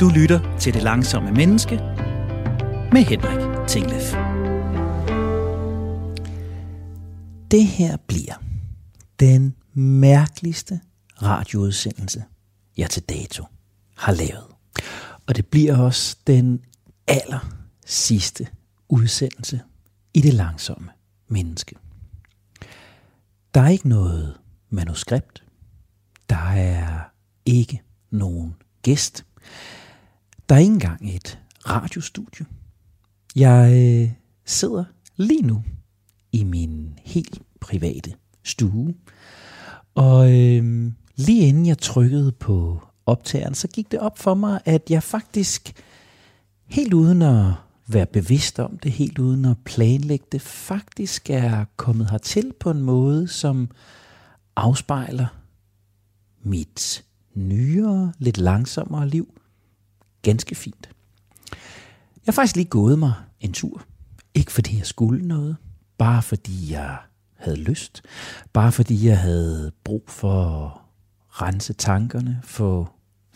Du lytter til Det Langsomme Menneske med Henrik Tinglef. Det her bliver den mærkeligste radioudsendelse, jeg til dato har lavet. Og det bliver også den aller sidste udsendelse i Det Langsomme Menneske. Der er ikke noget manuskript. Der er ikke nogen gæst. Der er ikke engang et radiostudie. Jeg øh, sidder lige nu i min helt private stue. Og øh, lige inden jeg trykkede på optageren, så gik det op for mig, at jeg faktisk helt uden at være bevidst om det, helt uden at planlægge det, faktisk er kommet hertil på en måde, som afspejler mit nyere, lidt langsommere liv ganske fint. Jeg har faktisk lige gået mig en tur. Ikke fordi jeg skulle noget, bare fordi jeg havde lyst. Bare fordi jeg havde brug for at rense tankerne, få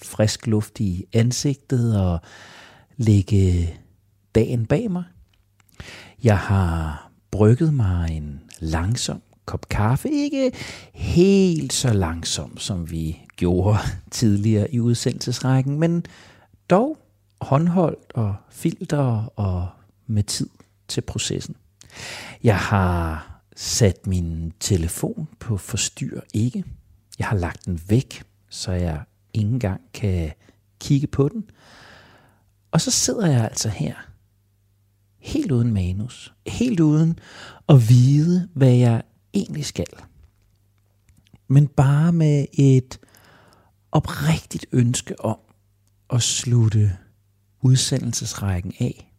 frisk luft i ansigtet og lægge dagen bag mig. Jeg har brygget mig en langsom kop kaffe. Ikke helt så langsom, som vi gjorde tidligere i udsendelsesrækken, men dog håndholdt og filter og med tid til processen. Jeg har sat min telefon på forstyr ikke. Jeg har lagt den væk, så jeg ikke engang kan kigge på den. Og så sidder jeg altså her, helt uden manus, helt uden at vide, hvad jeg egentlig skal. Men bare med et oprigtigt ønske om at slutte udsendelsesrækken af.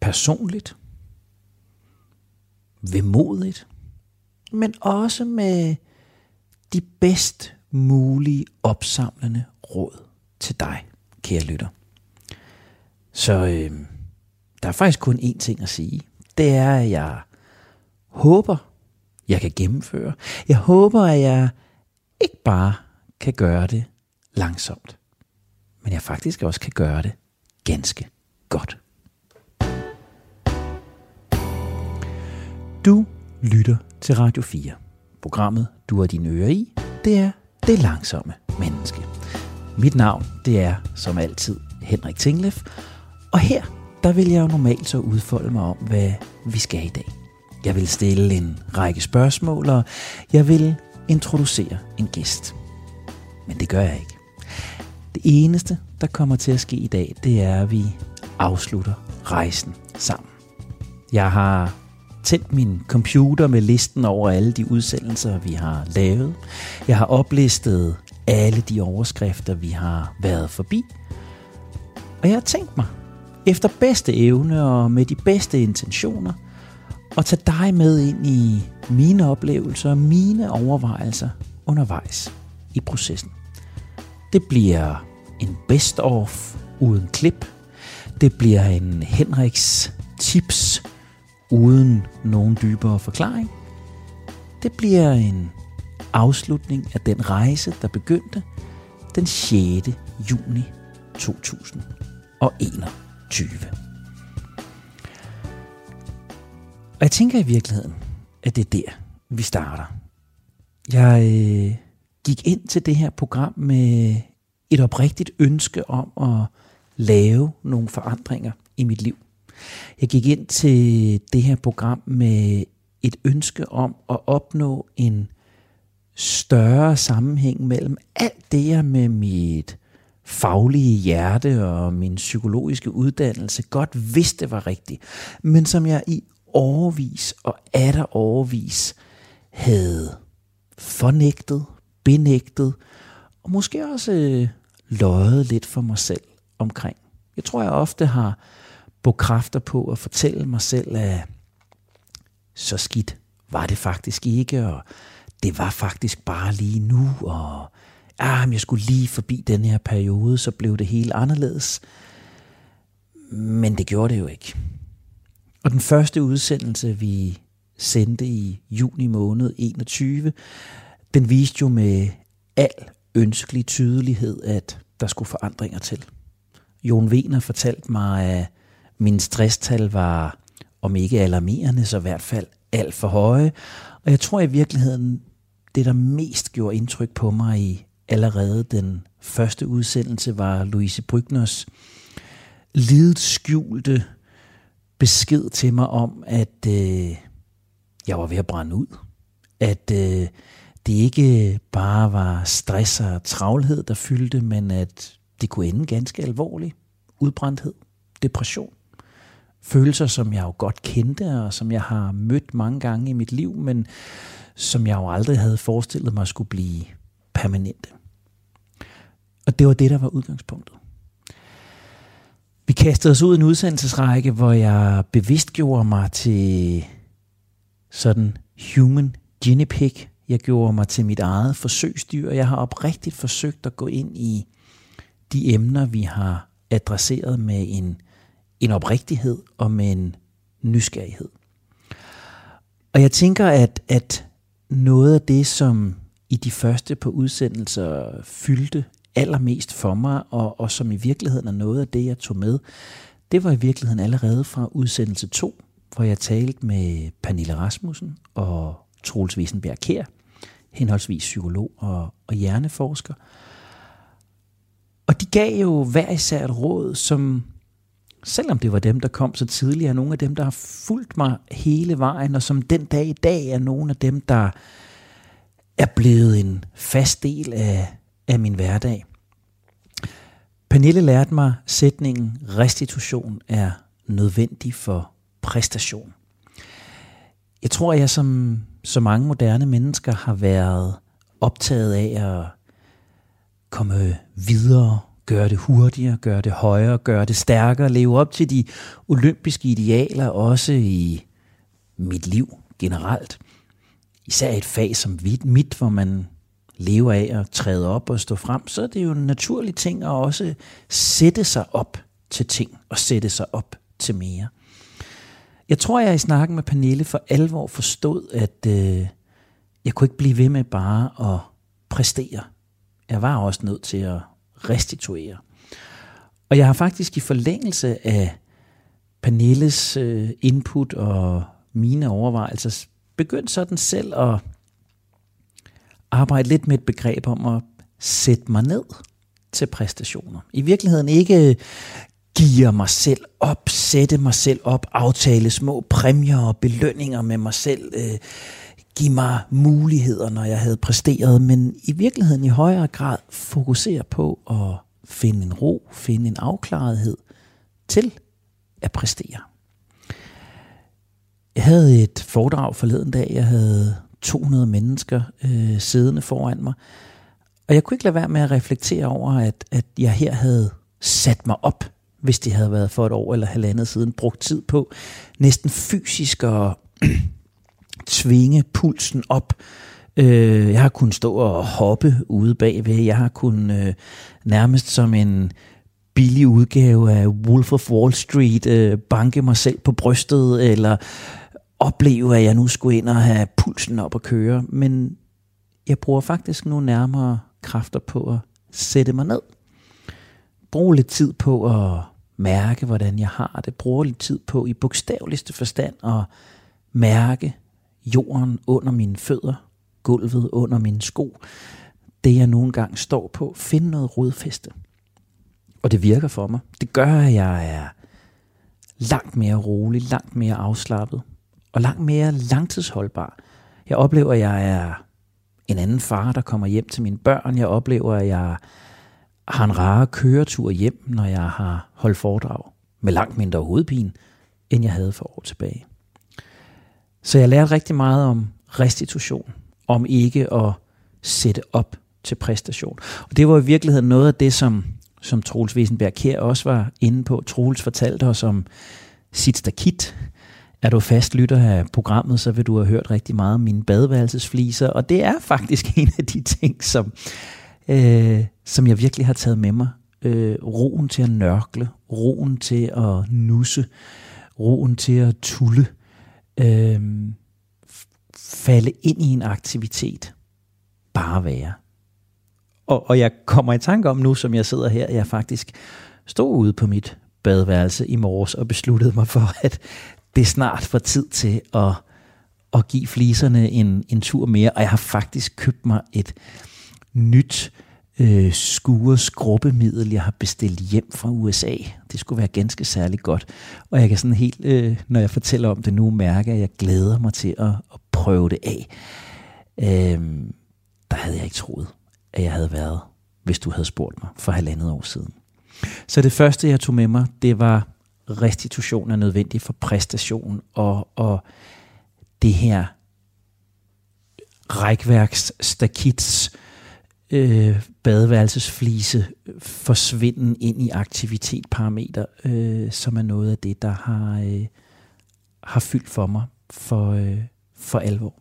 Personligt, vemodigt, men også med de bedst mulige opsamlende råd til dig, kære lytter. Så øh, der er faktisk kun én ting at sige. Det er, at jeg håber, jeg kan gennemføre. Jeg håber, at jeg ikke bare kan gøre det langsomt, men jeg faktisk også kan gøre det ganske godt. Du lytter til Radio 4. Programmet, du har dine ører i, det er Det Langsomme Menneske. Mit navn, det er som altid Henrik Tinglef, og her, der vil jeg jo normalt så udfolde mig om, hvad vi skal i dag. Jeg vil stille en række spørgsmål, og jeg vil introducere en gæst. Men det gør jeg ikke. Det eneste, der kommer til at ske i dag, det er, at vi afslutter rejsen sammen. Jeg har tændt min computer med listen over alle de udsendelser, vi har lavet. Jeg har oplistet alle de overskrifter, vi har været forbi. Og jeg har tænkt mig, efter bedste evne og med de bedste intentioner, at tage dig med ind i mine oplevelser og mine overvejelser undervejs i processen. Det bliver en best-of uden klip. Det bliver en Henriks tips uden nogen dybere forklaring. Det bliver en afslutning af den rejse, der begyndte den 6. juni 2021. Og jeg tænker i virkeligheden, at det er der, vi starter. Jeg øh, gik ind til det her program med et oprigtigt ønske om at lave nogle forandringer i mit liv. Jeg gik ind til det her program med et ønske om at opnå en større sammenhæng mellem alt det, jeg med mit faglige hjerte og min psykologiske uddannelse godt vidste var rigtigt, men som jeg i overvis og atter overvis havde fornægtet, benægtet, og måske også øh, løjet lidt for mig selv omkring. Jeg tror, jeg ofte har brugt kræfter på at fortælle mig selv, at så skidt var det faktisk ikke, og det var faktisk bare lige nu, og ah, jeg skulle lige forbi den her periode, så blev det helt anderledes. Men det gjorde det jo ikke. Og den første udsendelse, vi sendte i juni måned 21, den viste jo med al ønskelig tydelighed, at der skulle forandringer til. Jon Wiener fortalte mig, at min stresstal var, om ikke alarmerende, så i hvert fald alt for høje. Og jeg tror i virkeligheden, det der mest gjorde indtryk på mig i allerede den første udsendelse, var Louise Brygners lidet skjulte besked til mig om, at øh, jeg var ved at brænde ud. At øh, det ikke bare var stress og travlhed, der fyldte, men at det kunne ende ganske alvorligt. Udbrændthed, depression. Følelser, som jeg jo godt kendte, og som jeg har mødt mange gange i mit liv, men som jeg jo aldrig havde forestillet mig skulle blive permanente. Og det var det, der var udgangspunktet. Vi kastede os ud i en udsendelsesrække, hvor jeg bevidst gjorde mig til sådan human guinea pig. Jeg gjorde mig til mit eget forsøgsdyr. Jeg har oprigtigt forsøgt at gå ind i de emner, vi har adresseret med en, en oprigtighed og med en nysgerrighed. Og jeg tænker, at, at noget af det, som i de første på udsendelser fyldte allermest for mig, og, og som i virkeligheden er noget af det, jeg tog med, det var i virkeligheden allerede fra udsendelse 2, hvor jeg talte med Pernille Rasmussen og Troels Wiesenberg Kær, henholdsvis psykolog og, og hjerneforsker. Og de gav jo hver især et råd, som selvom det var dem, der kom så tidligt, er nogle af dem, der har fulgt mig hele vejen, og som den dag i dag er nogle af dem, der er blevet en fast del af, af min hverdag. Pernille lærte mig sætningen, restitution er nødvendig for præstation. Jeg tror, at jeg som så mange moderne mennesker har været optaget af at komme videre, gøre det hurtigere, gøre det højere, gøre det stærkere, leve op til de olympiske idealer, også i mit liv generelt. Især et fag som mit, hvor man lever af at træde op og stå frem, så er det jo en naturlig ting at også sætte sig op til ting og sætte sig op til mere. Jeg tror, jeg i snakken med Pernille for alvor forstod, at øh, jeg kunne ikke blive ved med bare at præstere. Jeg var også nødt til at restituere. Og jeg har faktisk i forlængelse af Pernilles øh, input og mine overvejelser begyndt sådan selv at arbejde lidt med et begreb om at sætte mig ned til præstationer. I virkeligheden ikke give mig selv op, sætte mig selv op, aftale små præmier og belønninger med mig selv, øh, give mig muligheder, når jeg havde præsteret, men i virkeligheden i højere grad fokusere på at finde en ro, finde en afklarethed til at præstere. Jeg havde et foredrag forleden dag, jeg havde 200 mennesker øh, siddende foran mig, og jeg kunne ikke lade være med at reflektere over, at, at jeg her havde sat mig op hvis det havde været for et år eller halvandet siden, brugt tid på næsten fysisk at tvinge pulsen op. Øh, jeg har kunnet stå og hoppe ude bagved. Jeg har kunnet øh, nærmest som en billig udgave af Wolf of Wall Street øh, banke mig selv på brystet, eller opleve, at jeg nu skulle ind og have pulsen op og køre. Men jeg bruger faktisk nu nærmere kræfter på at sætte mig ned bruge lidt tid på at mærke, hvordan jeg har det. Bruge lidt tid på i bogstaveligste forstand at mærke jorden under mine fødder, gulvet under mine sko, det jeg nogle gange står på. Finde noget rodfæste. Og det virker for mig. Det gør, at jeg er langt mere rolig, langt mere afslappet og langt mere langtidsholdbar. Jeg oplever, at jeg er en anden far, der kommer hjem til mine børn. Jeg oplever, at jeg har en rare køretur hjem, når jeg har holdt foredrag med langt mindre hovedpine, end jeg havde for år tilbage. Så jeg lærte rigtig meget om restitution, om ikke at sætte op til præstation. Og det var i virkeligheden noget af det, som, som Troels Wiesenberg Kjær også var inde på. Troels fortalte os om sit stakit. Er du fast lytter af programmet, så vil du have hørt rigtig meget om mine badeværelsesfliser, og det er faktisk en af de ting, som øh, som jeg virkelig har taget med mig. Øh, roen til at nørkle, roen til at nusse, roen til at tulle, øh, falde ind i en aktivitet, bare være. Og, og jeg kommer i tanke om nu, som jeg sidder her, jeg faktisk stod ude på mit badeværelse i morges og besluttede mig for, at det snart var tid til at, at give fliserne en, en tur mere. Og jeg har faktisk købt mig et nyt øh, skure skrubbemiddel, jeg har bestilt hjem fra USA. Det skulle være ganske særligt godt. Og jeg kan sådan helt, øh, når jeg fortæller om det nu, mærke, at jeg glæder mig til at, at prøve det af. Øh, der havde jeg ikke troet, at jeg havde været, hvis du havde spurgt mig for halvandet år siden. Så det første, jeg tog med mig, det var restitution er nødvendig for præstation, og, og det her rækværks stakits øh, badeværelsesflise forsvinden ind i aktivitetparameter, øh, som er noget af det, der har, øh, har fyldt for mig for, øh, for alvor.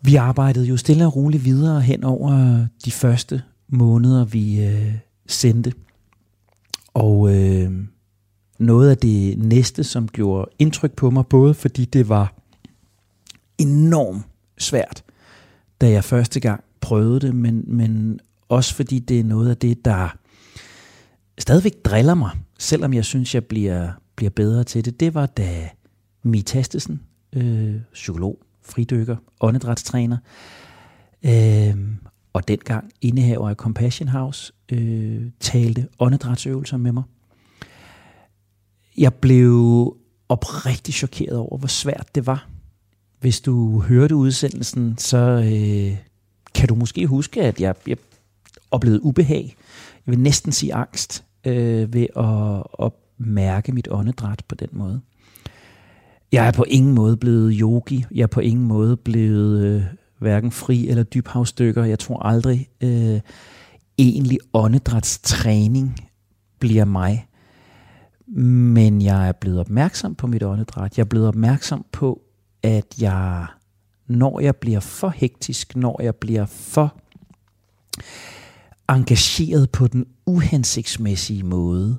Vi arbejdede jo stille og roligt videre hen over de første måneder, vi øh, sendte. Og øh, noget af det næste, som gjorde indtryk på mig, både fordi det var enormt svært, da jeg første gang prøvede det, men, men også fordi det er noget af det, der stadigvæk driller mig, selvom jeg synes, jeg bliver, bliver bedre til det. Det var da Mi Tastesen, øh, psykolog, fridykker, åndedrætstræner, øh, og dengang indehaver af Compassion House, øh, talte åndedrætsøvelser med mig. Jeg blev oprigtigt chokeret over, hvor svært det var. Hvis du hørte udsendelsen, så øh, kan du måske huske, at jeg, jeg oplevede ubehag. Jeg vil næsten sige angst øh, ved at, at mærke mit åndedræt på den måde. Jeg er på ingen måde blevet yogi. Jeg er på ingen måde blevet øh, hverken fri eller dybhavstykker. Jeg tror aldrig øh, egentlig åndedrætstræning bliver mig. Men jeg er blevet opmærksom på mit åndedræt. Jeg er blevet opmærksom på, at jeg, når jeg bliver for hektisk, når jeg bliver for engageret på den uhensigtsmæssige måde,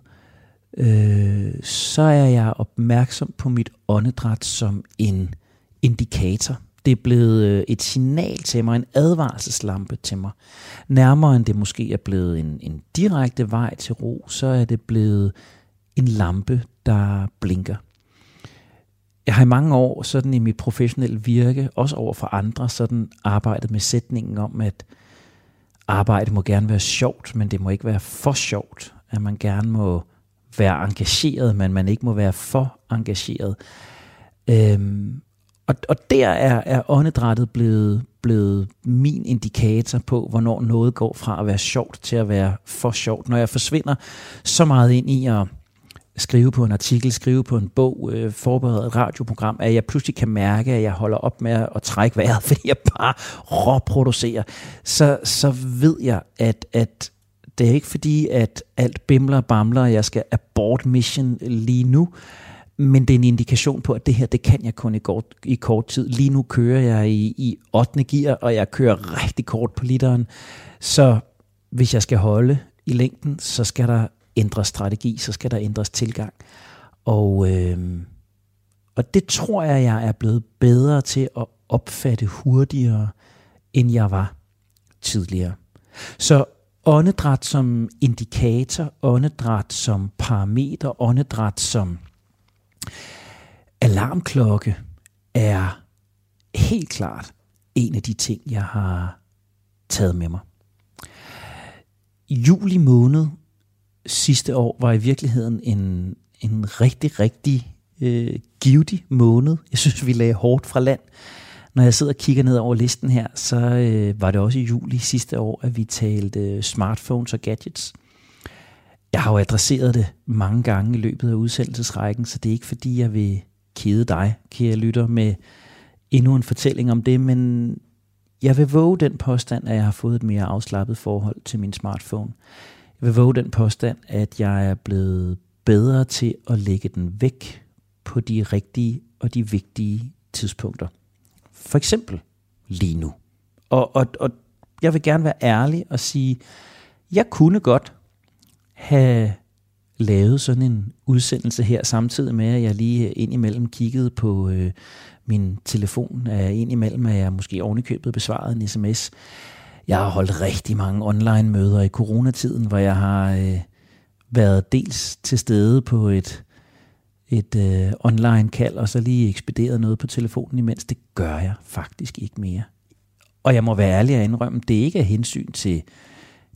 øh, så er jeg opmærksom på mit åndedræt som en indikator det er blevet øh, et signal til mig, en advarselslampe til mig. Nærmere end det måske er blevet en, en direkte vej til ro, så er det blevet en lampe, der blinker. Jeg har i mange år sådan i mit professionelle virke, også over for andre, sådan arbejdet med sætningen om, at arbejde må gerne være sjovt, men det må ikke være for sjovt. At man gerne må være engageret, men man ikke må være for engageret. Øhm, og, og der er, er åndedrættet blevet, blevet min indikator på, hvornår noget går fra at være sjovt til at være for sjovt. Når jeg forsvinder så meget ind i at skrive på en artikel, skrive på en bog, øh, forberede et radioprogram, at jeg pludselig kan mærke, at jeg holder op med at trække vejret, fordi jeg bare råproducerer, så, så ved jeg, at, at det er ikke fordi, at alt bimler og bamler, og jeg skal abort mission lige nu, men det er en indikation på, at det her, det kan jeg kun i kort, i kort tid. Lige nu kører jeg i, i 8. gear, og jeg kører rigtig kort på literen. Så hvis jeg skal holde i længden, så skal der ændres strategi, så skal der ændres tilgang. Og, øh, og det tror jeg, jeg er blevet bedre til at opfatte hurtigere, end jeg var tidligere. Så åndedræt som indikator, åndedræt som parameter, åndedræt som Alarmklokke er helt klart en af de ting, jeg har taget med mig. I Juli måned sidste år var i virkeligheden en, en rigtig, rigtig øh, givetig måned. Jeg synes, vi lagde hårdt fra land. Når jeg sidder og kigger ned over listen her, så øh, var det også i juli sidste år, at vi talte øh, smartphones og gadgets – jeg har jo adresseret det mange gange i løbet af udsendelsesrækken, så det er ikke fordi, jeg vil kede dig, kære lytter, med endnu en fortælling om det, men jeg vil våge den påstand, at jeg har fået et mere afslappet forhold til min smartphone. Vil våge den påstand, at jeg er blevet bedre til at lægge den væk på de rigtige og de vigtige tidspunkter. For eksempel lige nu. Og, og, og jeg vil gerne være ærlig og sige, jeg kunne godt have lavet sådan en udsendelse her, samtidig med, at jeg lige indimellem kiggede på øh, min telefon, indimellem at jeg måske ovenikøbet besvarede en sms. Jeg har holdt rigtig mange online møder i coronatiden, hvor jeg har øh, været dels til stede på et, et øh, online kald, og så lige ekspederet noget på telefonen imens. Det gør jeg faktisk ikke mere. Og jeg må være ærlig og indrømme, det er ikke af hensyn til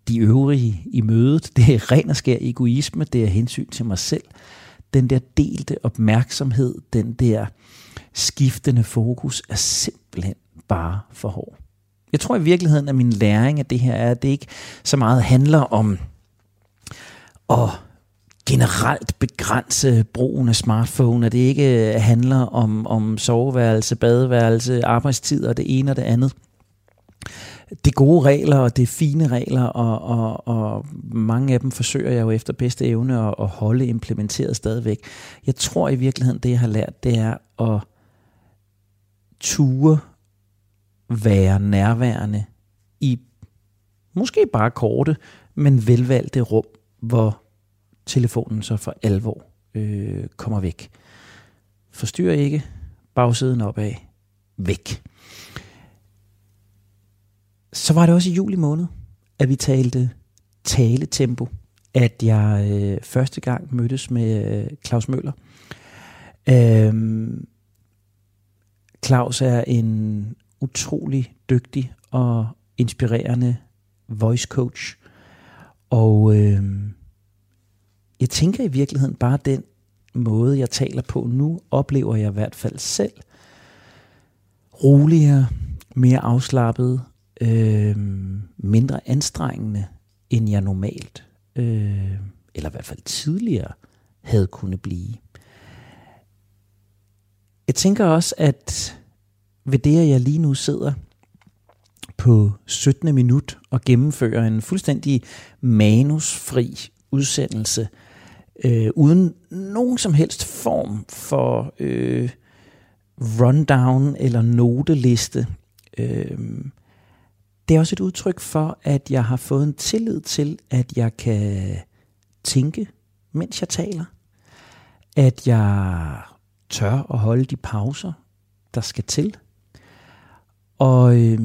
de øvrige i mødet. Det er ren og skær egoisme, det er hensyn til mig selv. Den der delte opmærksomhed, den der skiftende fokus er simpelthen bare for hård. Jeg tror i virkeligheden, at min læring af det her er, at det ikke så meget handler om at generelt begrænse brugen af smartphone, at det ikke øh, handler om, om soveværelse, badeværelse, arbejdstid og det ene og det andet. Det er gode regler, og det er fine regler, og, og, og mange af dem forsøger jeg jo efter bedste evne at, at holde implementeret stadigvæk. Jeg tror i virkeligheden, det jeg har lært, det er at ture være nærværende i måske bare korte, men velvalgte rum, hvor telefonen så for alvor øh, kommer væk. Forstyr ikke, bagsiden opad, væk. Så var det også i juli måned, at vi talte taletempo, at jeg øh, første gang mødtes med øh, Claus Møller. Øh, Claus er en utrolig dygtig og inspirerende voice coach. Og øh, jeg tænker i virkeligheden bare den måde, jeg taler på nu, oplever jeg i hvert fald selv roligere, mere afslappet, øh, mindre anstrengende, end jeg normalt, øh, eller i hvert fald tidligere, havde kunne blive. Jeg tænker også, at ved det, at jeg lige nu sidder på 17. minut og gennemfører en fuldstændig manusfri udsendelse, øh, uden nogen som helst form for øh, rundown eller noteliste. Øh, det er også et udtryk for, at jeg har fået en tillid til, at jeg kan tænke, mens jeg taler. At jeg tør at holde de pauser, der skal til. Og øh,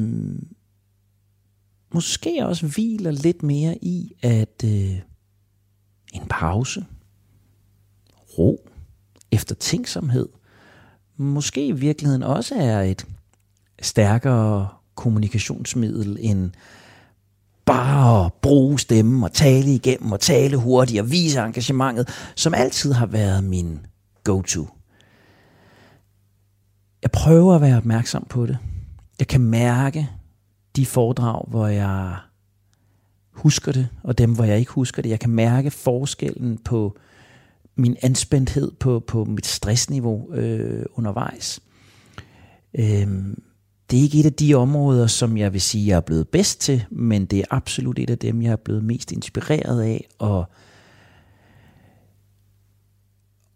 måske også hviler lidt mere i, at øh, en pause, ro, eftertænksomhed, måske i virkeligheden også er et stærkere kommunikationsmiddel end bare at bruge stemmen og tale igennem og tale hurtigt og vise engagementet, som altid har været min go-to. Jeg prøver at være opmærksom på det. Jeg kan mærke de foredrag, hvor jeg husker det, og dem, hvor jeg ikke husker det. Jeg kan mærke forskellen på min anspændthed, på, på mit stressniveau øh, undervejs. Øh, det er ikke et af de områder, som jeg vil sige, jeg er blevet bedst til, men det er absolut et af dem, jeg er blevet mest inspireret af, og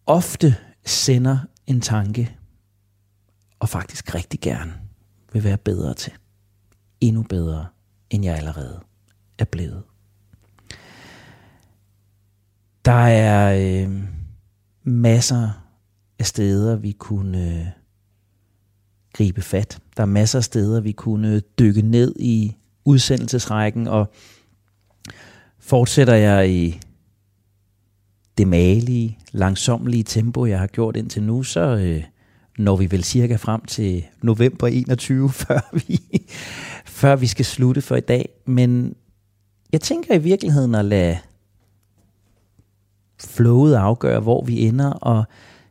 ofte sender en tanke, og faktisk rigtig gerne vil være bedre til. Endnu bedre, end jeg allerede er blevet. Der er øh, masser af steder, vi kunne øh, gribe fat. Der er masser af steder, vi kunne dykke ned i udsendelsesrækken, og fortsætter jeg i det malige, langsomlige tempo, jeg har gjort indtil nu, så øh, når vi vel cirka frem til november 21, før vi, før vi skal slutte for i dag. Men jeg tænker i virkeligheden at lade flowet afgøre, hvor vi ender, og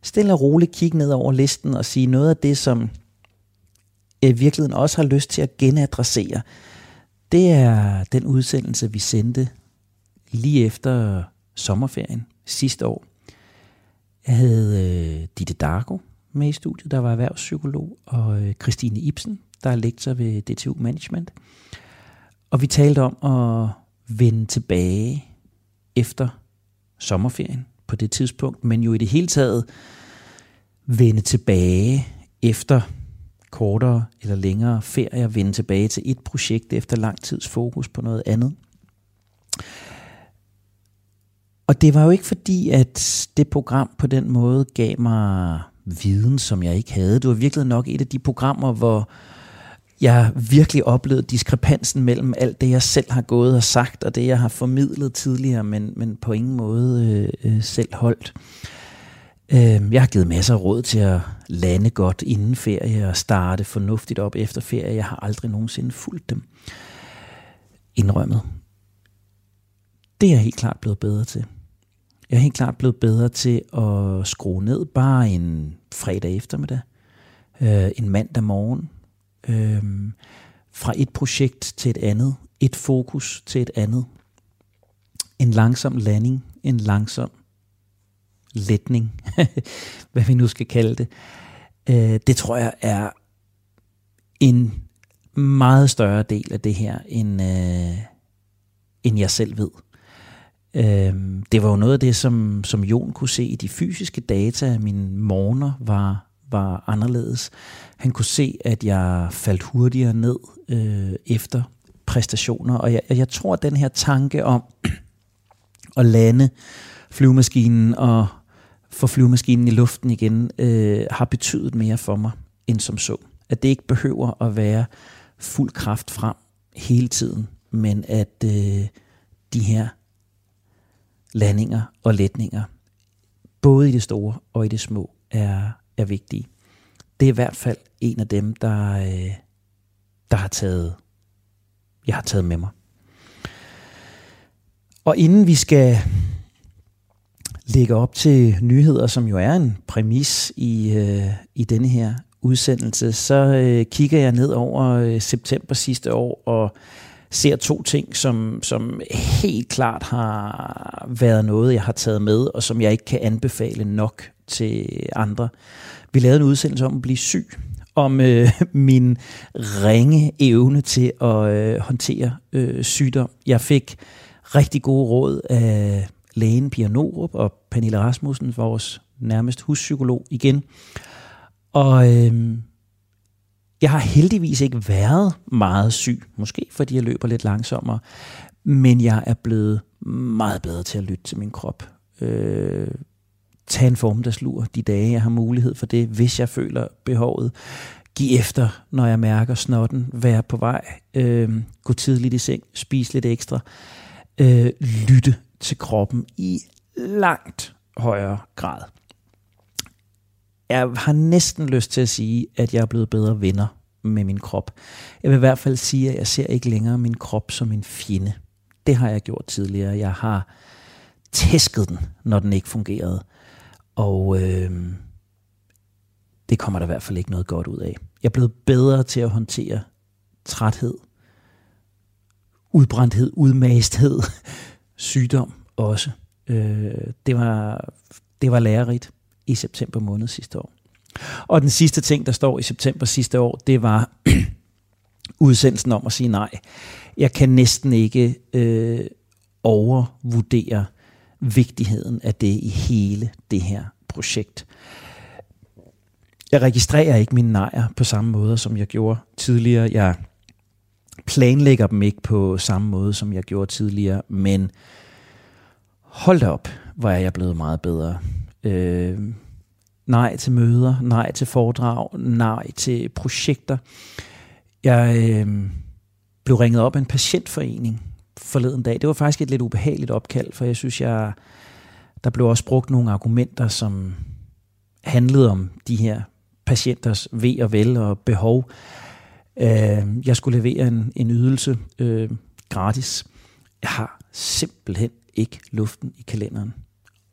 stille og roligt kigge ned over listen og sige noget af det, som jeg i virkeligheden også har lyst til at genadressere. Det er den udsendelse, vi sendte lige efter sommerferien sidste år. Jeg havde øh, Ditte Dargo med i studiet, der var erhvervspsykolog, og øh, Christine Ibsen, der er lektor ved DTU Management. Og vi talte om at vende tilbage efter sommerferien på det tidspunkt, men jo i det hele taget vende tilbage efter kortere eller længere ferier, vende tilbage til et projekt efter lang tids fokus på noget andet. Og det var jo ikke fordi, at det program på den måde gav mig viden, som jeg ikke havde. Det var virkelig nok et af de programmer, hvor jeg virkelig oplevede diskrepansen mellem alt det, jeg selv har gået og sagt, og det, jeg har formidlet tidligere, men, men på ingen måde øh, øh selv holdt. Øh, jeg har givet masser af råd til at lande godt inden ferie og starte fornuftigt op efter ferie. Jeg har aldrig nogensinde fulgt dem. Indrømmet. Det er jeg helt klart blevet bedre til. Jeg er helt klart blevet bedre til at skrue ned bare en fredag eftermiddag, øh, en mandag morgen, øh, fra et projekt til et andet, et fokus til et andet, en langsom landing, en langsom letning, hvad vi nu skal kalde det. Øh, det tror jeg er en meget større del af det her, end, øh, end jeg selv ved. Øh, det var jo noget af det, som, som Jon kunne se i de fysiske data min mine morgener, var, var anderledes. Han kunne se, at jeg faldt hurtigere ned øh, efter præstationer, og jeg, jeg tror, at den her tanke om at lande flyvemaskinen og få flyvemaskinen i luften igen, øh, har betydet mere for mig end som så. At det ikke behøver at være fuld kraft frem hele tiden, men at øh, de her landinger og letninger, både i det store og i det små, er, er vigtige. Det er i hvert fald en af dem, der, øh, der har taget, jeg har taget med mig. Og inden vi skal lægge op til nyheder, som jo er en præmis i, øh, i denne her udsendelse, så øh, kigger jeg ned over øh, september sidste år og ser to ting, som, som helt klart har været noget, jeg har taget med, og som jeg ikke kan anbefale nok til andre. Vi lavede en udsendelse om at blive syg, om øh, min ringe evne til at øh, håndtere øh, sygdom. Jeg fik rigtig gode råd af lægen Pia Norup og Pernille Rasmussen, vores nærmest huspsykolog igen. Og øh, jeg har heldigvis ikke været meget syg, måske fordi jeg løber lidt langsommere, men jeg er blevet meget bedre til at lytte til min krop. Øh, tag en formiddagslur de dage, jeg har mulighed for det, hvis jeg føler behovet. Giv efter, når jeg mærker snotten, være på vej, øh, gå tidligt i seng, spise lidt ekstra, øh, lytte til kroppen i langt højere grad. Jeg har næsten lyst til at sige, at jeg er blevet bedre venner med min krop. Jeg vil i hvert fald sige, at jeg ser ikke længere min krop som en fjende. Det har jeg gjort tidligere. Jeg har tæsket den, når den ikke fungerede. Og øh, det kommer der i hvert fald ikke noget godt ud af. Jeg er blevet bedre til at håndtere træthed, udbrændthed, udmasthed, sygdom også. Øh, det, var, det var lærerigt i september måned sidste år. Og den sidste ting, der står i september sidste år, det var udsendelsen om at sige nej. Jeg kan næsten ikke øh, overvurdere vigtigheden af det i hele det her projekt. Jeg registrerer ikke mine nejer på samme måde, som jeg gjorde tidligere. Jeg planlægger dem ikke på samme måde, som jeg gjorde tidligere, men hold da op, hvor er jeg blevet meget bedre. Øh, nej til møder, nej til foredrag, nej til projekter. Jeg øh, blev ringet op af en patientforening forleden dag. Det var faktisk et lidt ubehageligt opkald, for jeg synes, jeg, der blev også brugt nogle argumenter, som handlede om de her patienters ved og vel og behov. Øh, jeg skulle levere en, en ydelse øh, gratis. Jeg har simpelthen ikke luften i kalenderen.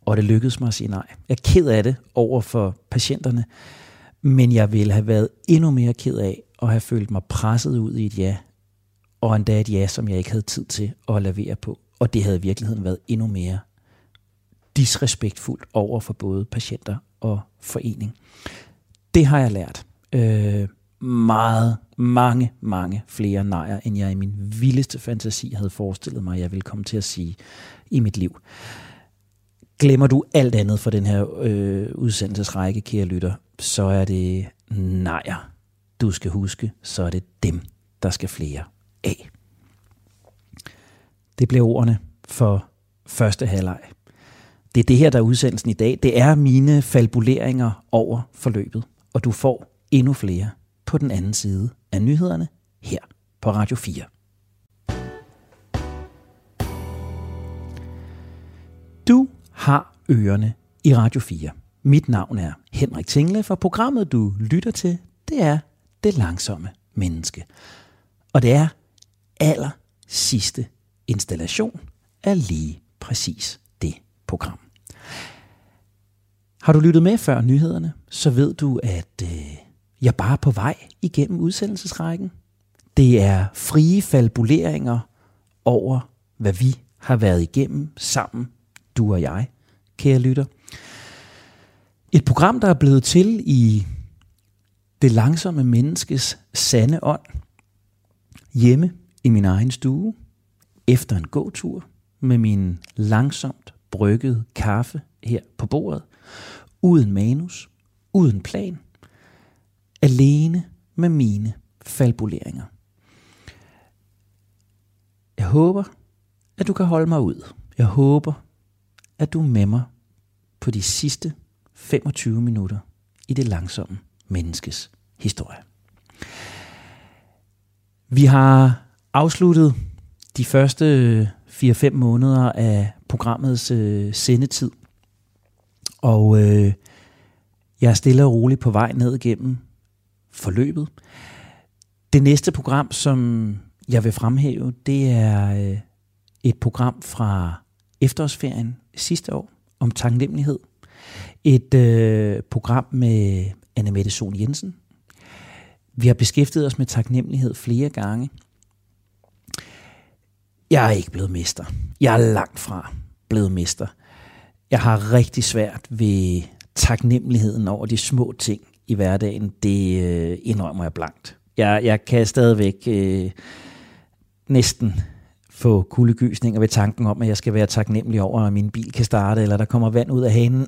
Og det lykkedes mig at sige nej. Jeg er ked af det over for patienterne, men jeg ville have været endnu mere ked af at have følt mig presset ud i et ja, og endda et ja, som jeg ikke havde tid til at lavere på. Og det havde i virkeligheden været endnu mere disrespektfuldt over for både patienter og forening. Det har jeg lært. Øh, meget, mange, mange flere nejer, end jeg i min vildeste fantasi havde forestillet mig, jeg ville komme til at sige i mit liv. Glemmer du alt andet for den her øh, udsendelsesrække, kære lytter, så er det nejer. Du skal huske, så er det dem, der skal flere af. Det blev ordene for første halvleg. Det er det her, der er udsendelsen i dag. Det er mine falbuleringer over forløbet, og du får endnu flere på den anden side af nyhederne her på Radio 4. Du har ørerne i Radio 4. Mit navn er Henrik Tingle, for programmet du lytter til, det er Det Langsomme Menneske. Og det er aller sidste installation af lige præcis det program. Har du lyttet med før nyhederne, så ved du, at øh, jeg bare er på vej igennem udsendelsesrækken. Det er frie falbuleringer over, hvad vi har været igennem sammen, du og jeg, kære lytter. Et program, der er blevet til i det langsomme menneskes sande ånd, hjemme i min egen stue, efter en gåtur, med min langsomt bryggede kaffe her på bordet, uden manus, uden plan, alene med mine falbuleringer. Jeg håber, at du kan holde mig ud. Jeg håber, at du er med mig på de sidste 25 minutter i det langsomme menneskes historie. Vi har afsluttet de første øh, 4-5 måneder af programmets øh, sendetid. Og øh, jeg er stille og roligt på vej ned igennem forløbet. Det næste program, som jeg vil fremhæve, det er øh, et program fra efterårsferien sidste år om taknemmelighed. Et øh, program med Anne Mette Sol Jensen. Vi har beskæftiget os med taknemmelighed flere gange. Jeg er ikke blevet mester. Jeg er langt fra blevet mester. Jeg har rigtig svært ved taknemmeligheden over de små ting i hverdagen. Det øh, indrømmer jeg blankt. Jeg, jeg kan stadigvæk øh, næsten få kuldegysninger ved tanken om, at jeg skal være taknemmelig over, at min bil kan starte, eller der kommer vand ud af hanen.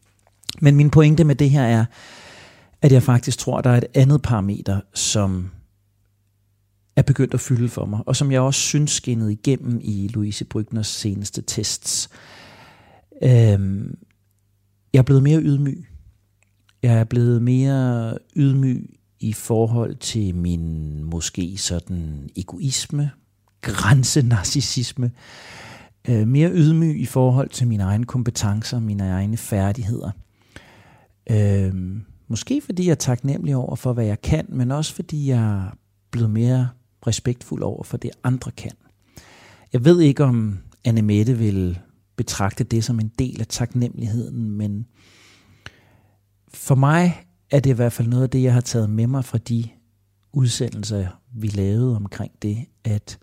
Men min pointe med det her er, at jeg faktisk tror, at der er et andet parameter, som er begyndt at fylde for mig, og som jeg også synes skinnede igennem i Louise Brygners seneste tests. Øhm, jeg er blevet mere ydmyg. Jeg er blevet mere ydmyg i forhold til min måske sådan egoisme, grænsenarcissisme, øh, mere ydmyg i forhold til mine egne kompetencer, mine egne færdigheder. Øh, måske fordi jeg er taknemmelig over for, hvad jeg kan, men også fordi jeg er blevet mere respektfuld over for det, andre kan. Jeg ved ikke, om Anne Mette vil betragte det som en del af taknemmeligheden, men for mig er det i hvert fald noget af det, jeg har taget med mig fra de udsendelser, vi lavede omkring det, at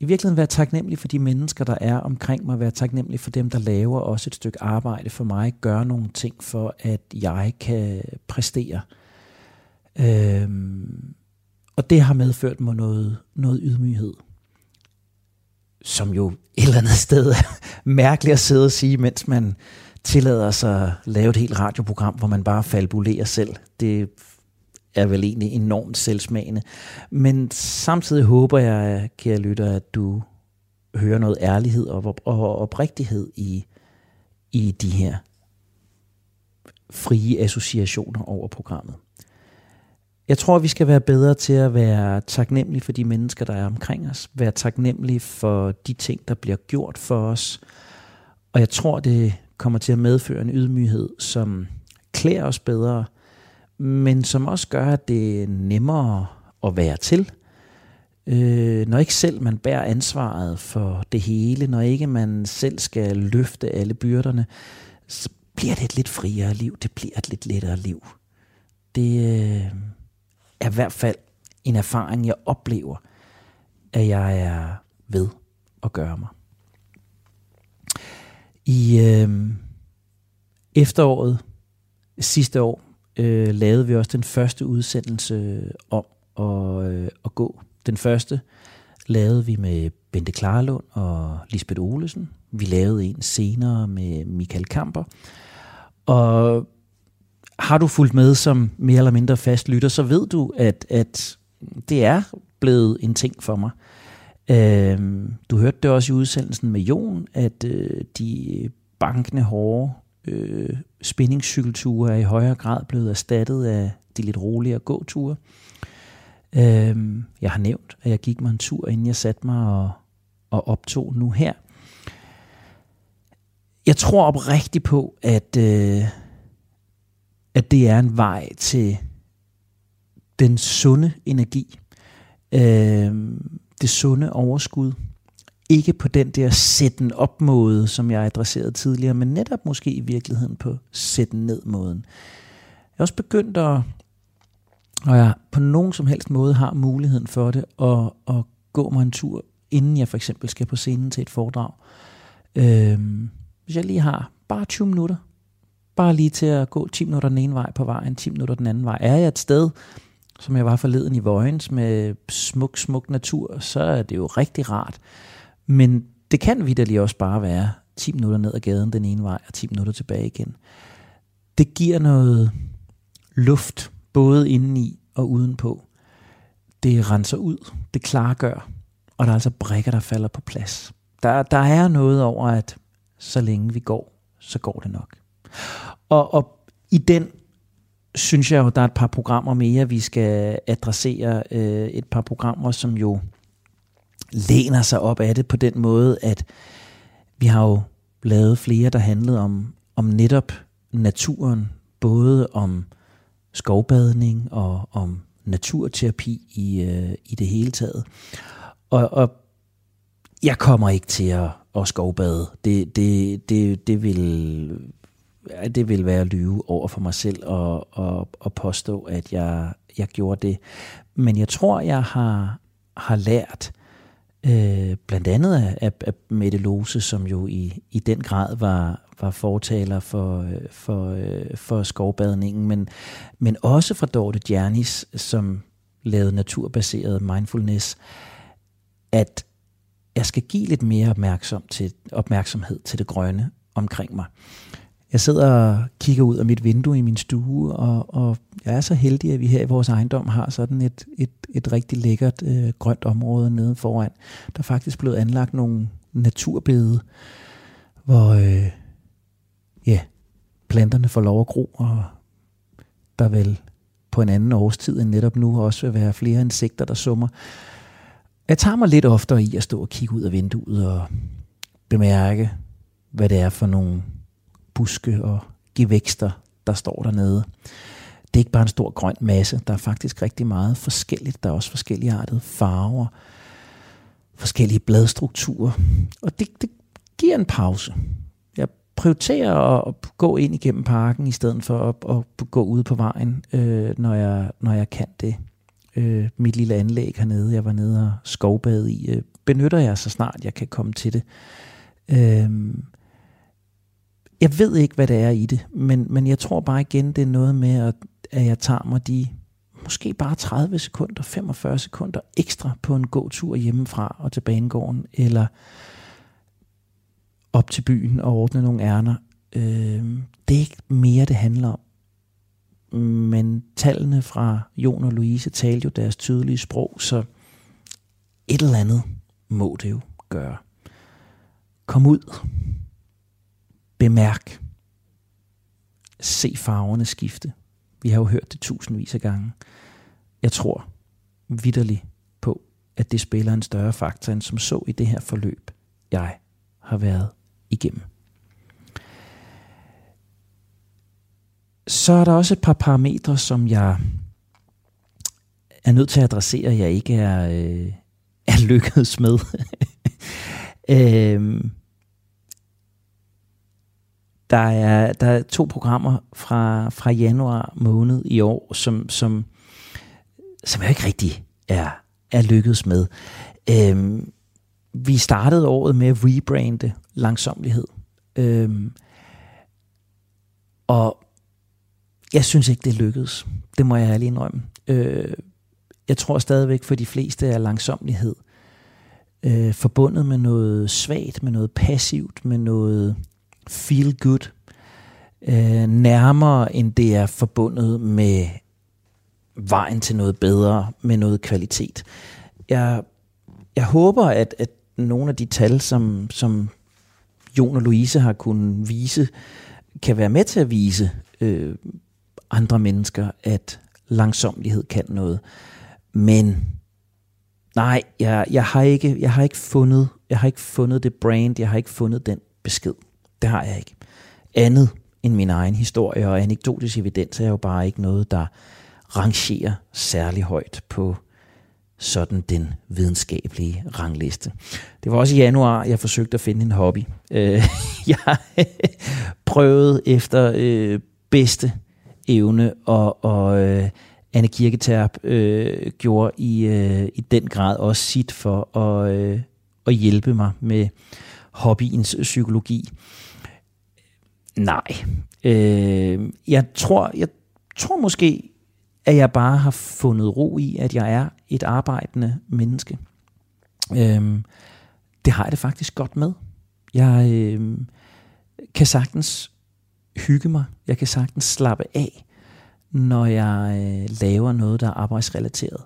i virkeligheden være taknemmelig for de mennesker, der er omkring mig, være taknemmelig for dem, der laver også et stykke arbejde for mig, gøre nogle ting for, at jeg kan præstere. Øhm, og det har medført mig noget, noget ydmyghed, som jo et eller andet sted er mærkeligt at sidde og sige, mens man tillader sig at lave et helt radioprogram, hvor man bare falbulerer selv. Det er vel egentlig enormt selvsmagende. Men samtidig håber jeg, kære lytter, at du hører noget ærlighed og, og oprigtighed i, i de her frie associationer over programmet. Jeg tror, vi skal være bedre til at være taknemmelige for de mennesker, der er omkring os. Være taknemmelige for de ting, der bliver gjort for os. Og jeg tror, det kommer til at medføre en ydmyghed, som klæder os bedre, men som også gør, at det er nemmere at være til. Øh, når ikke selv man bærer ansvaret for det hele, når ikke man selv skal løfte alle byrderne, så bliver det et lidt friere liv. Det bliver et lidt lettere liv. Det øh, er i hvert fald en erfaring, jeg oplever, at jeg er ved at gøre mig. I øh, efteråret sidste år øh, lavede vi også den første udsendelse om at, øh, at gå. Den første lavede vi med Bente Klarlund og Lisbeth Olesen. Vi lavede en senere med Michael Kamper. Og har du fulgt med som mere eller mindre fast lytter, så ved du, at, at det er blevet en ting for mig. Øh, du hørte det også i udsendelsen med Jon, at øh, de bankende hårde øh, spændingscykelture er i højere grad blevet erstattet af de lidt roligere gåture. Øh, jeg har nævnt, at jeg gik mig en tur, inden jeg satte mig og, og optog nu her. Jeg tror oprigtigt på, at, øh, at det er en vej til den sunde energi, øh, det sunde overskud. Ikke på den der sætten op måde, som jeg adresserede tidligere, men netop måske i virkeligheden på sætten ned måden. Jeg er også begyndt at, og jeg på nogen som helst måde har muligheden for det, at, at gå mig en tur, inden jeg for eksempel skal på scenen til et foredrag. Øhm, hvis jeg lige har bare 20 minutter, bare lige til at gå 10 minutter den ene vej på vejen, 10 minutter den anden vej. Er jeg et sted, som jeg var forleden i Vojens med smuk, smuk natur, så er det jo rigtig rart. Men det kan vidderligt også bare være 10 minutter ned ad gaden den ene vej, og 10 minutter tilbage igen. Det giver noget luft, både indeni og udenpå. Det renser ud, det klargør, og der er altså brækker, der falder på plads. Der, der er noget over, at så længe vi går, så går det nok. Og, og i den synes jeg jo, der er et par programmer mere, vi skal adressere. Øh, et par programmer, som jo læner sig op af det på den måde, at vi har jo lavet flere, der handlede om, om netop naturen, både om skovbadning og om naturterapi i, øh, i det hele taget. Og, og jeg kommer ikke til at, at skovbade. Det, det, det, det vil det vil være at lyve over for mig selv og, og, og påstå, at jeg, jeg gjorde det. Men jeg tror, jeg har, har lært, øh, Øh, blandt andet af, af, af Mette Lose, som jo i, i den grad var, var fortaler for, øh, for, øh, for skovbadningen, men, men også fra Dorte Djernis, som lavede naturbaseret mindfulness, at jeg skal give lidt mere opmærksom til, opmærksomhed til det grønne omkring mig. Jeg sidder og kigger ud af mit vindue i min stue, og, og jeg er så heldig, at vi her i vores ejendom har sådan et, et, et rigtig lækkert øh, grønt område nede foran. Der er faktisk blevet anlagt nogle naturbede, hvor øh, ja, planterne får lov at gro, og der vil på en anden årstid end netop nu også vil være flere insekter, der summer. Jeg tager mig lidt oftere i at stå og kigge ud af vinduet og bemærke, hvad det er for nogle buske og gevækster, der står dernede. Det er ikke bare en stor grøn masse, der er faktisk rigtig meget forskelligt. Der er også forskellige artede farver, forskellige bladstrukturer, og det, det giver en pause. Jeg prioriterer at gå ind igennem parken, i stedet for at, at gå ud på vejen, øh, når, jeg, når jeg kan det. Øh, mit lille anlæg hernede, jeg var nede og skovbade i, øh, benytter jeg så snart jeg kan komme til det. Øh, jeg ved ikke, hvad det er i det, men, men jeg tror bare igen, det er noget med, at, at jeg tager mig de måske bare 30 sekunder, 45 sekunder ekstra på en gåtur hjemmefra og til banegården, eller op til byen og ordne nogle ærner. Øh, det er ikke mere, det handler om. Men tallene fra Jon og Louise talte jo deres tydelige sprog, så et eller andet må det jo gøre. Kom ud. Bemærk. Se farverne skifte. Vi har jo hørt det tusindvis af gange. Jeg tror vidderligt på, at det spiller en større faktor end som så i det her forløb, jeg har været igennem. Så er der også et par parametre, som jeg er nødt til at adressere, at jeg ikke er, øh, er lykkedes med. øhm, der er, der er to programmer fra, fra januar måned i år, som, som, som jeg ikke rigtig er, er lykkedes med. Øhm, vi startede året med at rebrande langsomlighed. Øhm, og jeg synes ikke, det lykkedes. Det må jeg ærligt indrømme. Øh, jeg tror stadigvæk for de fleste er langsomlighed øh, forbundet med noget svagt, med noget passivt, med noget feel good, øh, nærmere end det er forbundet med vejen til noget bedre, med noget kvalitet. Jeg, jeg håber, at, at nogle af de tal, som, som Jon og Louise har kunnet vise, kan være med til at vise øh, andre mennesker, at langsomlighed kan noget. Men nej, jeg, jeg, har ikke, jeg, har ikke fundet, jeg har ikke fundet det brand, jeg har ikke fundet den besked. Det har jeg ikke. Andet end min egen historie og anekdotisk evidens er jo bare ikke noget, der rangerer særlig højt på sådan den videnskabelige rangliste. Det var også i januar, jeg forsøgte at finde en hobby. Øh, jeg prøvede efter øh, bedste evne, og, og øh, Anne Kirketerp gjorde i, i den grad også sit for at, at hjælpe mig med hobbyens psykologi. Nej. Øh, jeg tror, jeg tror måske, at jeg bare har fundet ro i, at jeg er et arbejdende menneske. Øh, det har jeg det faktisk godt med. Jeg øh, kan sagtens hygge mig. Jeg kan sagtens slappe af, når jeg øh, laver noget, der er arbejdsrelateret.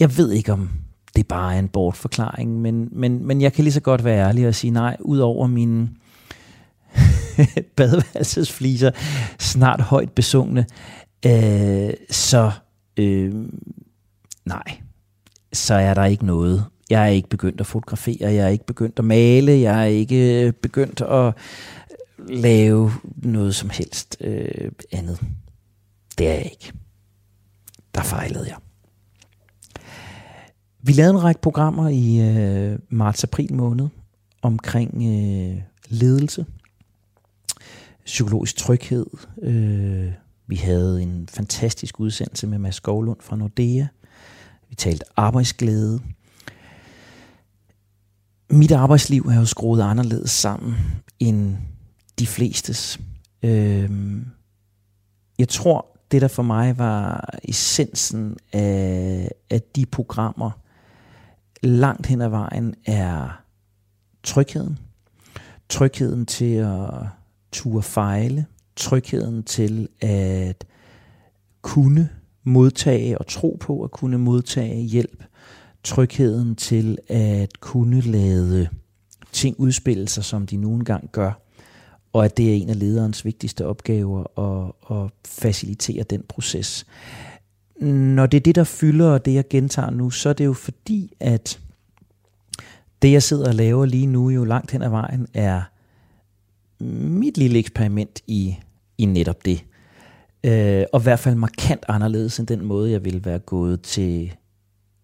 Jeg ved ikke, om det bare er en bortforklaring, men, men, men jeg kan lige så godt være ærlig og sige nej, ud over mine badeværelsesfliser, snart højt besungne, øh, så øh, nej, så er der ikke noget. Jeg er ikke begyndt at fotografere, jeg er ikke begyndt at male, jeg er ikke øh, begyndt at lave noget som helst øh, andet. Det er jeg ikke. Der fejlede jeg. Vi lavede en række programmer i øh, marts-april måned omkring øh, ledelse, psykologisk tryghed. Øh, vi havde en fantastisk udsendelse med Mads Skovlund fra Nordea. Vi talte arbejdsglæde. Mit arbejdsliv er jo skruet anderledes sammen end de flestes. Øh, jeg tror, det der for mig var essensen af, af de programmer, langt hen ad vejen er trygheden. Trygheden til at ture fejle. Trygheden til at kunne modtage og tro på at kunne modtage hjælp. Trygheden til at kunne lade ting udspille sig, som de nu engang gør og at det er en af lederens vigtigste opgaver at, at facilitere den proces. Når det er det, der fylder, og det jeg gentager nu, så er det jo fordi, at det jeg sidder og laver lige nu jo langt hen ad vejen er mit lille eksperiment i, i netop det. Øh, og i hvert fald markant anderledes end den måde, jeg ville være gået til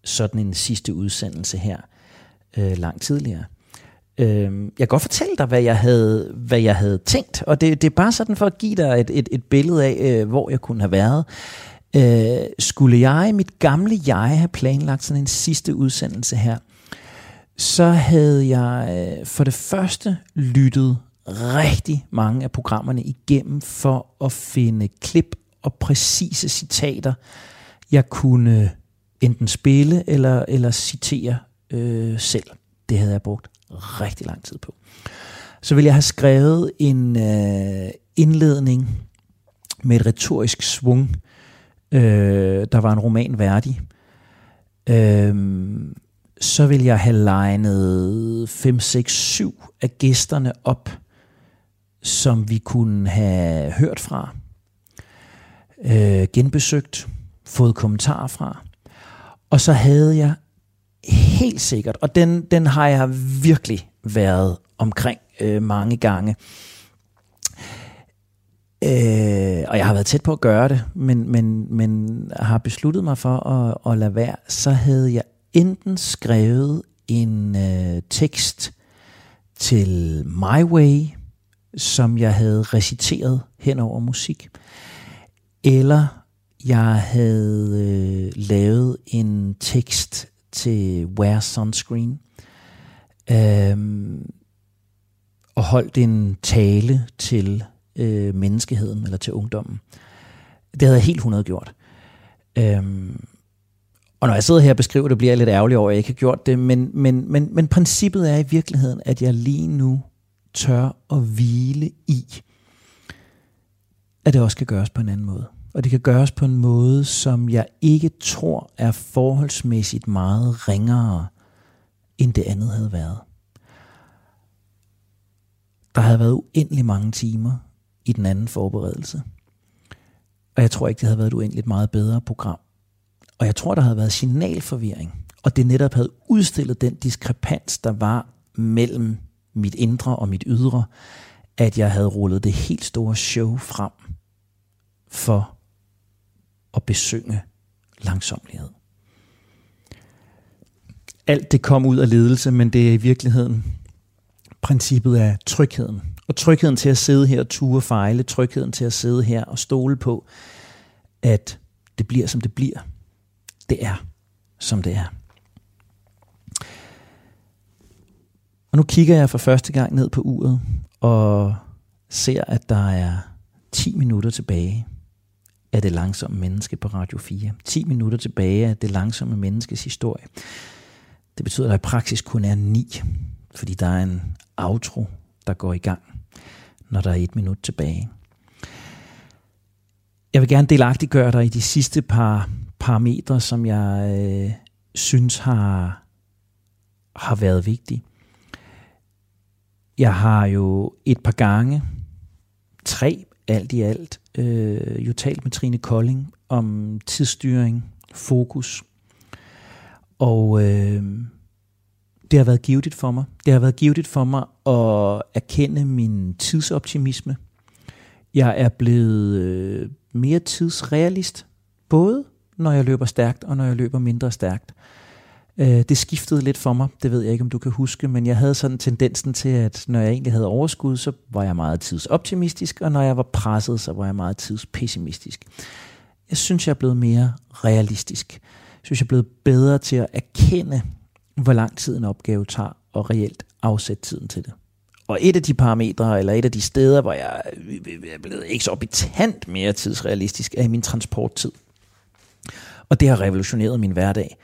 sådan en sidste udsendelse her øh, langt tidligere. Øh, jeg kan godt fortælle dig, hvad jeg havde, hvad jeg havde tænkt, og det, det er bare sådan for at give dig et, et, et billede af, øh, hvor jeg kunne have været. Øh, skulle jeg, mit gamle jeg, have planlagt sådan en sidste udsendelse her, så havde jeg øh, for det første lyttet rigtig mange af programmerne igennem for at finde klip og præcise citater, jeg kunne øh, enten spille eller, eller citere øh, selv. Det havde jeg brugt rigtig lang tid på. Så vil jeg have skrevet en øh, indledning med et retorisk svung, øh, der var en roman værdig. Øh, så vil jeg have legnet 5, 6, 7 af gæsterne op, som vi kunne have hørt fra, øh, genbesøgt, fået kommentarer fra. Og så havde jeg helt sikkert, og den, den har jeg virkelig været omkring øh, mange gange. Øh, og jeg har været tæt på at gøre det, men, men, men har besluttet mig for at, at lade være. Så havde jeg enten skrevet en øh, tekst til My Way, som jeg havde reciteret hen over musik, eller jeg havde øh, lavet en tekst til Wear Sunscreen. øh, og holdt en tale til øh, menneskeheden, eller til ungdommen. Det havde jeg helt 100 gjort. Øh, og når jeg sidder her og beskriver det, bliver jeg lidt ærgerlig over, at jeg ikke har gjort det, men, men, men, men princippet er i virkeligheden, at jeg lige nu tør at hvile i, at det også kan gøres på en anden måde og det kan gøres på en måde, som jeg ikke tror er forholdsmæssigt meget ringere, end det andet havde været. Der havde været uendelig mange timer i den anden forberedelse. Og jeg tror ikke, det havde været et uendeligt meget bedre program. Og jeg tror, der havde været signalforvirring, og det netop havde udstillet den diskrepans, der var mellem mit indre og mit ydre, at jeg havde rullet det helt store show frem for at besynge langsomlighed. Alt det kom ud af ledelse, men det er i virkeligheden princippet af trygheden. Og trygheden til at sidde her og ture fejle, trygheden til at sidde her og stole på, at det bliver, som det bliver. Det er, som det er. Og nu kigger jeg for første gang ned på uret og ser, at der er 10 minutter tilbage af det langsomme menneske på Radio 4. 10 minutter tilbage af det langsomme menneskes historie. Det betyder, at der i praksis kun er 9, fordi der er en outro, der går i gang, når der er et minut tilbage. Jeg vil gerne delagtiggøre dig i de sidste par parametre, som jeg øh, synes har, har været vigtige. Jeg har jo et par gange, tre alt i alt, øh, jo talt med Trine Kolding om tidsstyring, fokus. Og øh, det har været givetigt for mig. Det har været givetigt for mig at erkende min tidsoptimisme. Jeg er blevet øh, mere tidsrealist, både når jeg løber stærkt og når jeg løber mindre stærkt. Øh, det skiftede lidt for mig, det ved jeg ikke, om du kan huske, men jeg havde sådan tendensen til, at når jeg egentlig havde overskud, så var jeg meget tidsoptimistisk, og når jeg var presset, så var jeg meget tidspessimistisk. Jeg synes, jeg er blevet mere realistisk. Jeg synes, jeg er blevet bedre til at erkende, hvor lang tid en opgave tager, og reelt afsætte tiden til det. Og et af de parametre, eller et af de steder, hvor jeg er blevet eksorbitant mere tidsrealistisk, er i min transporttid. Og det har revolutioneret min hverdag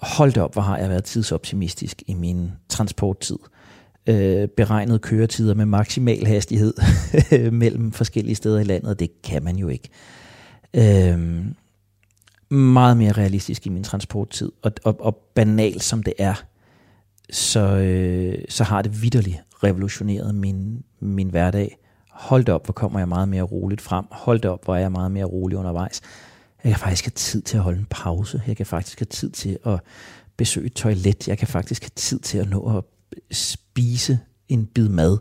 hold op, hvor har jeg været tidsoptimistisk i min transporttid. Øh, beregnet køretider med maksimal hastighed mellem forskellige steder i landet, det kan man jo ikke. Øh, meget mere realistisk i min transporttid, og, og, og banalt som det er, så, øh, så har det vidderligt revolutioneret min, min hverdag. Hold op, hvor kommer jeg meget mere roligt frem. Hold op, hvor er jeg meget mere rolig undervejs. Jeg kan faktisk have tid til at holde en pause. Jeg kan faktisk have tid til at besøge et toilet. Jeg kan faktisk have tid til at nå at spise en bid mad.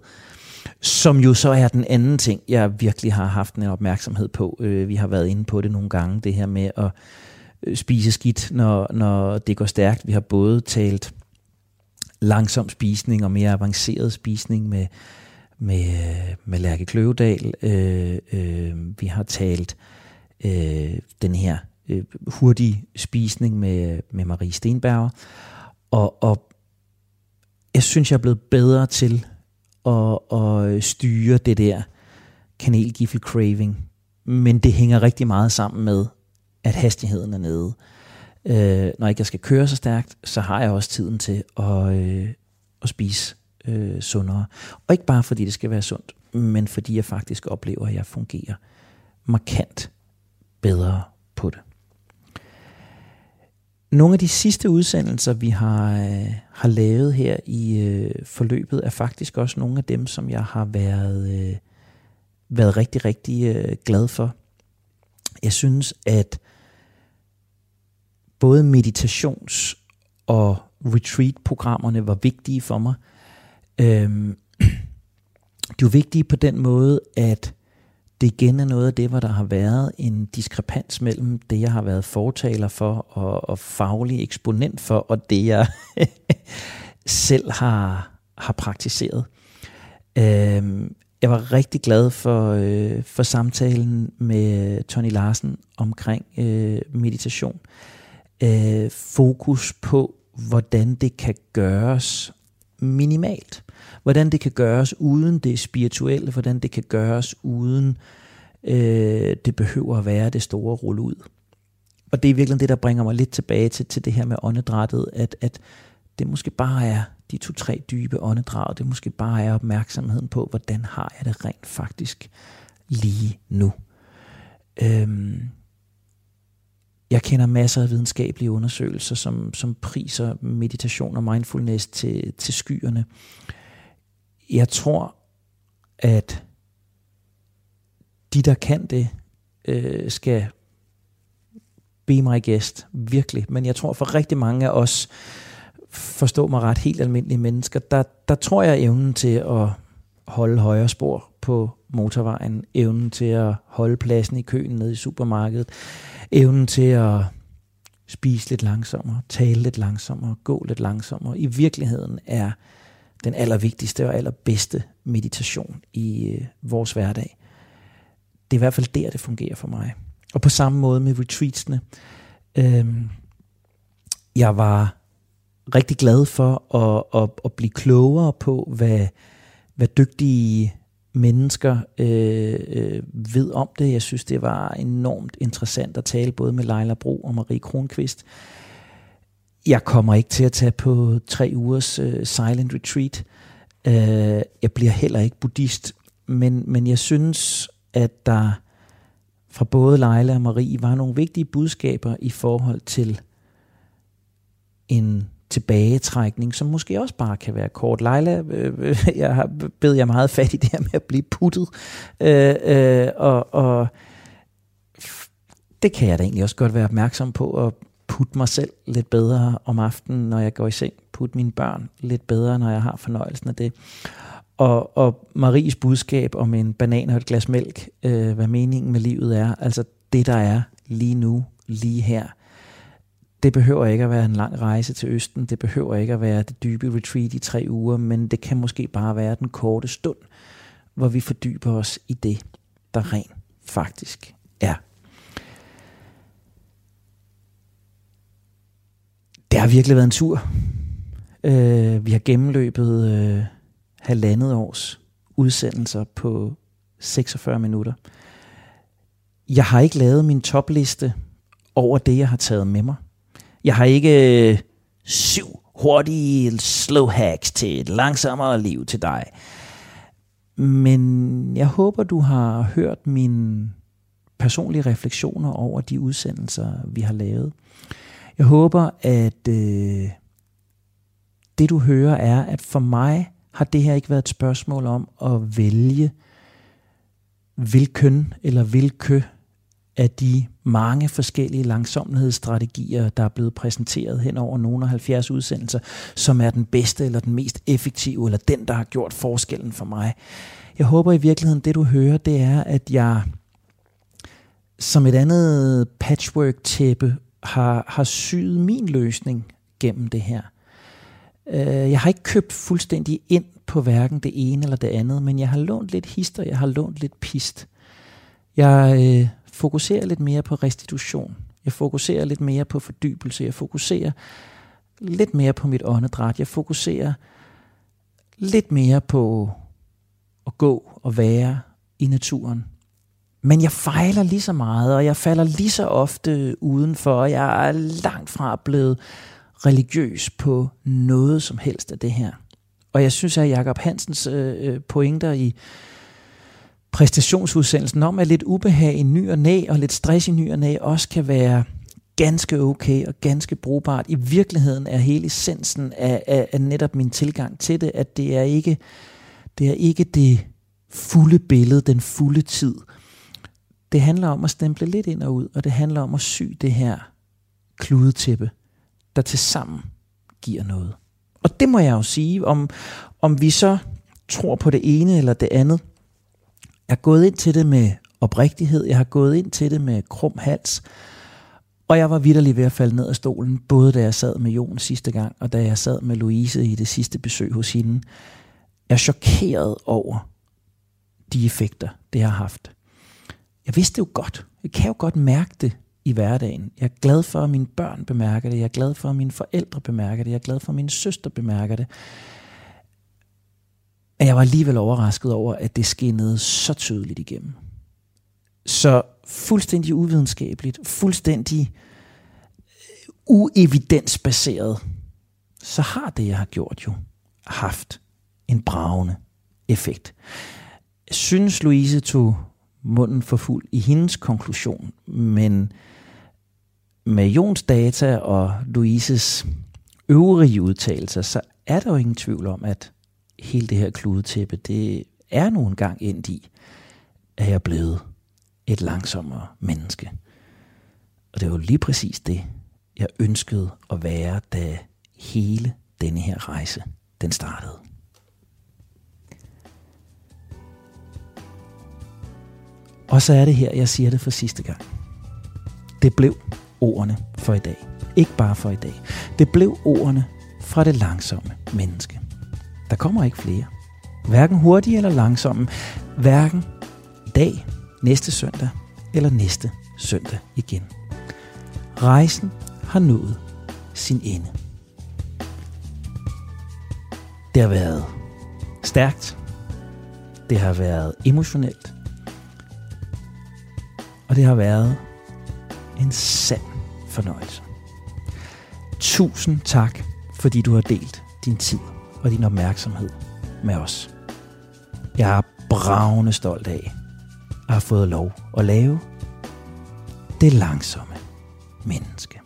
Som jo så er den anden ting, jeg virkelig har haft en opmærksomhed på. Øh, vi har været inde på det nogle gange, det her med at øh, spise skidt, når, når det går stærkt. Vi har både talt langsom spisning og mere avanceret spisning med, med, med Lærke Kløvedal. Øh, øh, vi har talt øh, øh, den her øh, hurtige spisning med, med Marie Stenberger. Og, og jeg synes, jeg er blevet bedre til at, at styre det der kanelgiffel craving. Men det hænger rigtig meget sammen med, at hastigheden er nede. Øh, når ikke jeg skal køre så stærkt, så har jeg også tiden til at, øh, at spise øh, sundere. Og ikke bare fordi det skal være sundt, men fordi jeg faktisk oplever, at jeg fungerer markant bedre på det. Nogle af de sidste udsendelser, vi har, øh, har lavet her i øh, forløbet, er faktisk også nogle af dem, som jeg har været, øh, været rigtig, rigtig øh, glad for. Jeg synes, at både meditations- og retreat-programmerne var vigtige for mig. Øhm, de var vigtige på den måde, at det igen er noget af det, hvor der har været en diskrepans mellem det, jeg har været fortaler for og, og faglig eksponent for, og det, jeg selv har, har praktiseret. Øhm, jeg var rigtig glad for, øh, for samtalen med Tony Larsen omkring øh, meditation. Øh, fokus på, hvordan det kan gøres minimalt hvordan det kan gøres uden det spirituelle, hvordan det kan gøres uden øh, det behøver at være det store rulle ud. Og det er virkelig det, der bringer mig lidt tilbage til, til det her med åndedrættet, at, at det måske bare er de to-tre dybe åndedrag, det måske bare er opmærksomheden på, hvordan har jeg det rent faktisk lige nu. Øhm, jeg kender masser af videnskabelige undersøgelser, som, som priser meditation og mindfulness til, til skyerne. Jeg tror, at de, der kan det, øh, skal be my guest, virkelig. Men jeg tror for rigtig mange af os, forstå mig ret, helt almindelige mennesker, der, der tror jeg evnen til at holde højre spor på motorvejen, evnen til at holde pladsen i køen nede i supermarkedet, evnen til at spise lidt langsommere, tale lidt langsommere, gå lidt langsommere, i virkeligheden er den allervigtigste og allerbedste meditation i øh, vores hverdag. Det er i hvert fald der, det fungerer for mig. Og på samme måde med retreatsene. Øhm, jeg var rigtig glad for at, at, at blive klogere på, hvad, hvad dygtige mennesker øh, øh, ved om det. Jeg synes, det var enormt interessant at tale både med Leila Bro og Marie Kronqvist. Jeg kommer ikke til at tage på tre ugers øh, silent retreat. Øh, jeg bliver heller ikke buddhist, men, men jeg synes, at der fra både Leila og Marie var nogle vigtige budskaber i forhold til en tilbagetrækning, som måske også bare kan være kort. Leila, øh, øh jeg har bed jeg meget fat i det her med at blive puttet, øh, øh, og, og det kan jeg da egentlig også godt være opmærksom på, at putte mig selv lidt bedre om aftenen, når jeg går i seng, putte mine børn lidt bedre, når jeg har fornøjelsen af det. Og, og Maries budskab om en banan og et glas mælk, øh, hvad meningen med livet er, altså det der er lige nu, lige her, det behøver ikke at være en lang rejse til Østen, det behøver ikke at være det dybe retreat i tre uger, men det kan måske bare være den korte stund, hvor vi fordyber os i det, der rent faktisk er. Det har virkelig været en tur. Øh, vi har gennemløbet øh, halvandet års udsendelser på 46 minutter. Jeg har ikke lavet min topliste over det, jeg har taget med mig. Jeg har ikke øh, syv hurtige slow hacks til et langsommere liv til dig. Men jeg håber, du har hørt mine personlige refleksioner over de udsendelser, vi har lavet. Jeg håber, at øh, det du hører er, at for mig har det her ikke været et spørgsmål om at vælge hvilken eller hvilke af de mange forskellige langsomlighedsstrategier, der er blevet præsenteret hen over nogle af 70 udsendelser, som er den bedste eller den mest effektive, eller den, der har gjort forskellen for mig. Jeg håber i virkeligheden, det du hører, det er, at jeg som et andet patchwork-tæppe har, har syet min løsning gennem det her. Øh, jeg har ikke købt fuldstændig ind på hverken det ene eller det andet, men jeg har lånt lidt hister, jeg har lånt lidt pist. Jeg øh, fokuserer lidt mere på restitution. Jeg fokuserer lidt mere på fordybelse. Jeg fokuserer lidt mere på mit åndedræt. Jeg fokuserer lidt mere på at gå og være i naturen. Men jeg fejler lige så meget, og jeg falder lige så ofte udenfor. Jeg er langt fra blevet religiøs på noget som helst af det her. Og jeg synes, at Jakob Hansens øh, øh, pointer i præstationsudsendelsen om, at lidt ubehag i ny og næ, og lidt stress i ny og næ, også kan være ganske okay og ganske brugbart. I virkeligheden er hele essensen af, af, af netop min tilgang til det, at det er ikke det, er ikke det fulde billede, den fulde tid. Det handler om at stemple lidt ind og ud, og det handler om at sy det her kludetæppe, der til sammen giver noget. Og det må jeg jo sige, om, om vi så tror på det ene eller det andet, jeg er gået ind til det med oprigtighed, jeg har gået ind til det med krum hals, og jeg var vidderlig ved at falde ned af stolen, både da jeg sad med Jon sidste gang, og da jeg sad med Louise i det sidste besøg hos hende. Jeg er chokeret over de effekter, det har haft. Jeg vidste det jo godt. Jeg kan jo godt mærke det i hverdagen. Jeg er glad for, at mine børn bemærker det. Jeg er glad for, at mine forældre bemærker det. Jeg er glad for, at min søster bemærker det. Men jeg var alligevel overrasket over, at det skinnede så tydeligt igennem. Så fuldstændig uvidenskabeligt, fuldstændig øh, uevidensbaseret, så har det, jeg har gjort jo, haft en bravende effekt. Jeg synes, Louise tog munden for fuld i hendes konklusion, men med Jons data og Louises øvrige udtalelser, så er der jo ingen tvivl om, at hele det her kludetæppe, det er nu engang endt i, at jeg er blevet et langsommere menneske. Og det var jo lige præcis det, jeg ønskede at være, da hele denne her rejse, den startede. Og så er det her, jeg siger det for sidste gang. Det blev ordene for i dag. Ikke bare for i dag. Det blev ordene fra det langsomme menneske. Der kommer ikke flere. Hverken hurtige eller langsomme. Hverken i dag, næste søndag eller næste søndag igen. Rejsen har nået sin ende. Det har været stærkt. Det har været emotionelt. Og det har været en sand fornøjelse. Tusind tak, fordi du har delt din tid og din opmærksomhed med os. Jeg er bravende stolt af at have fået lov at lave det langsomme menneske.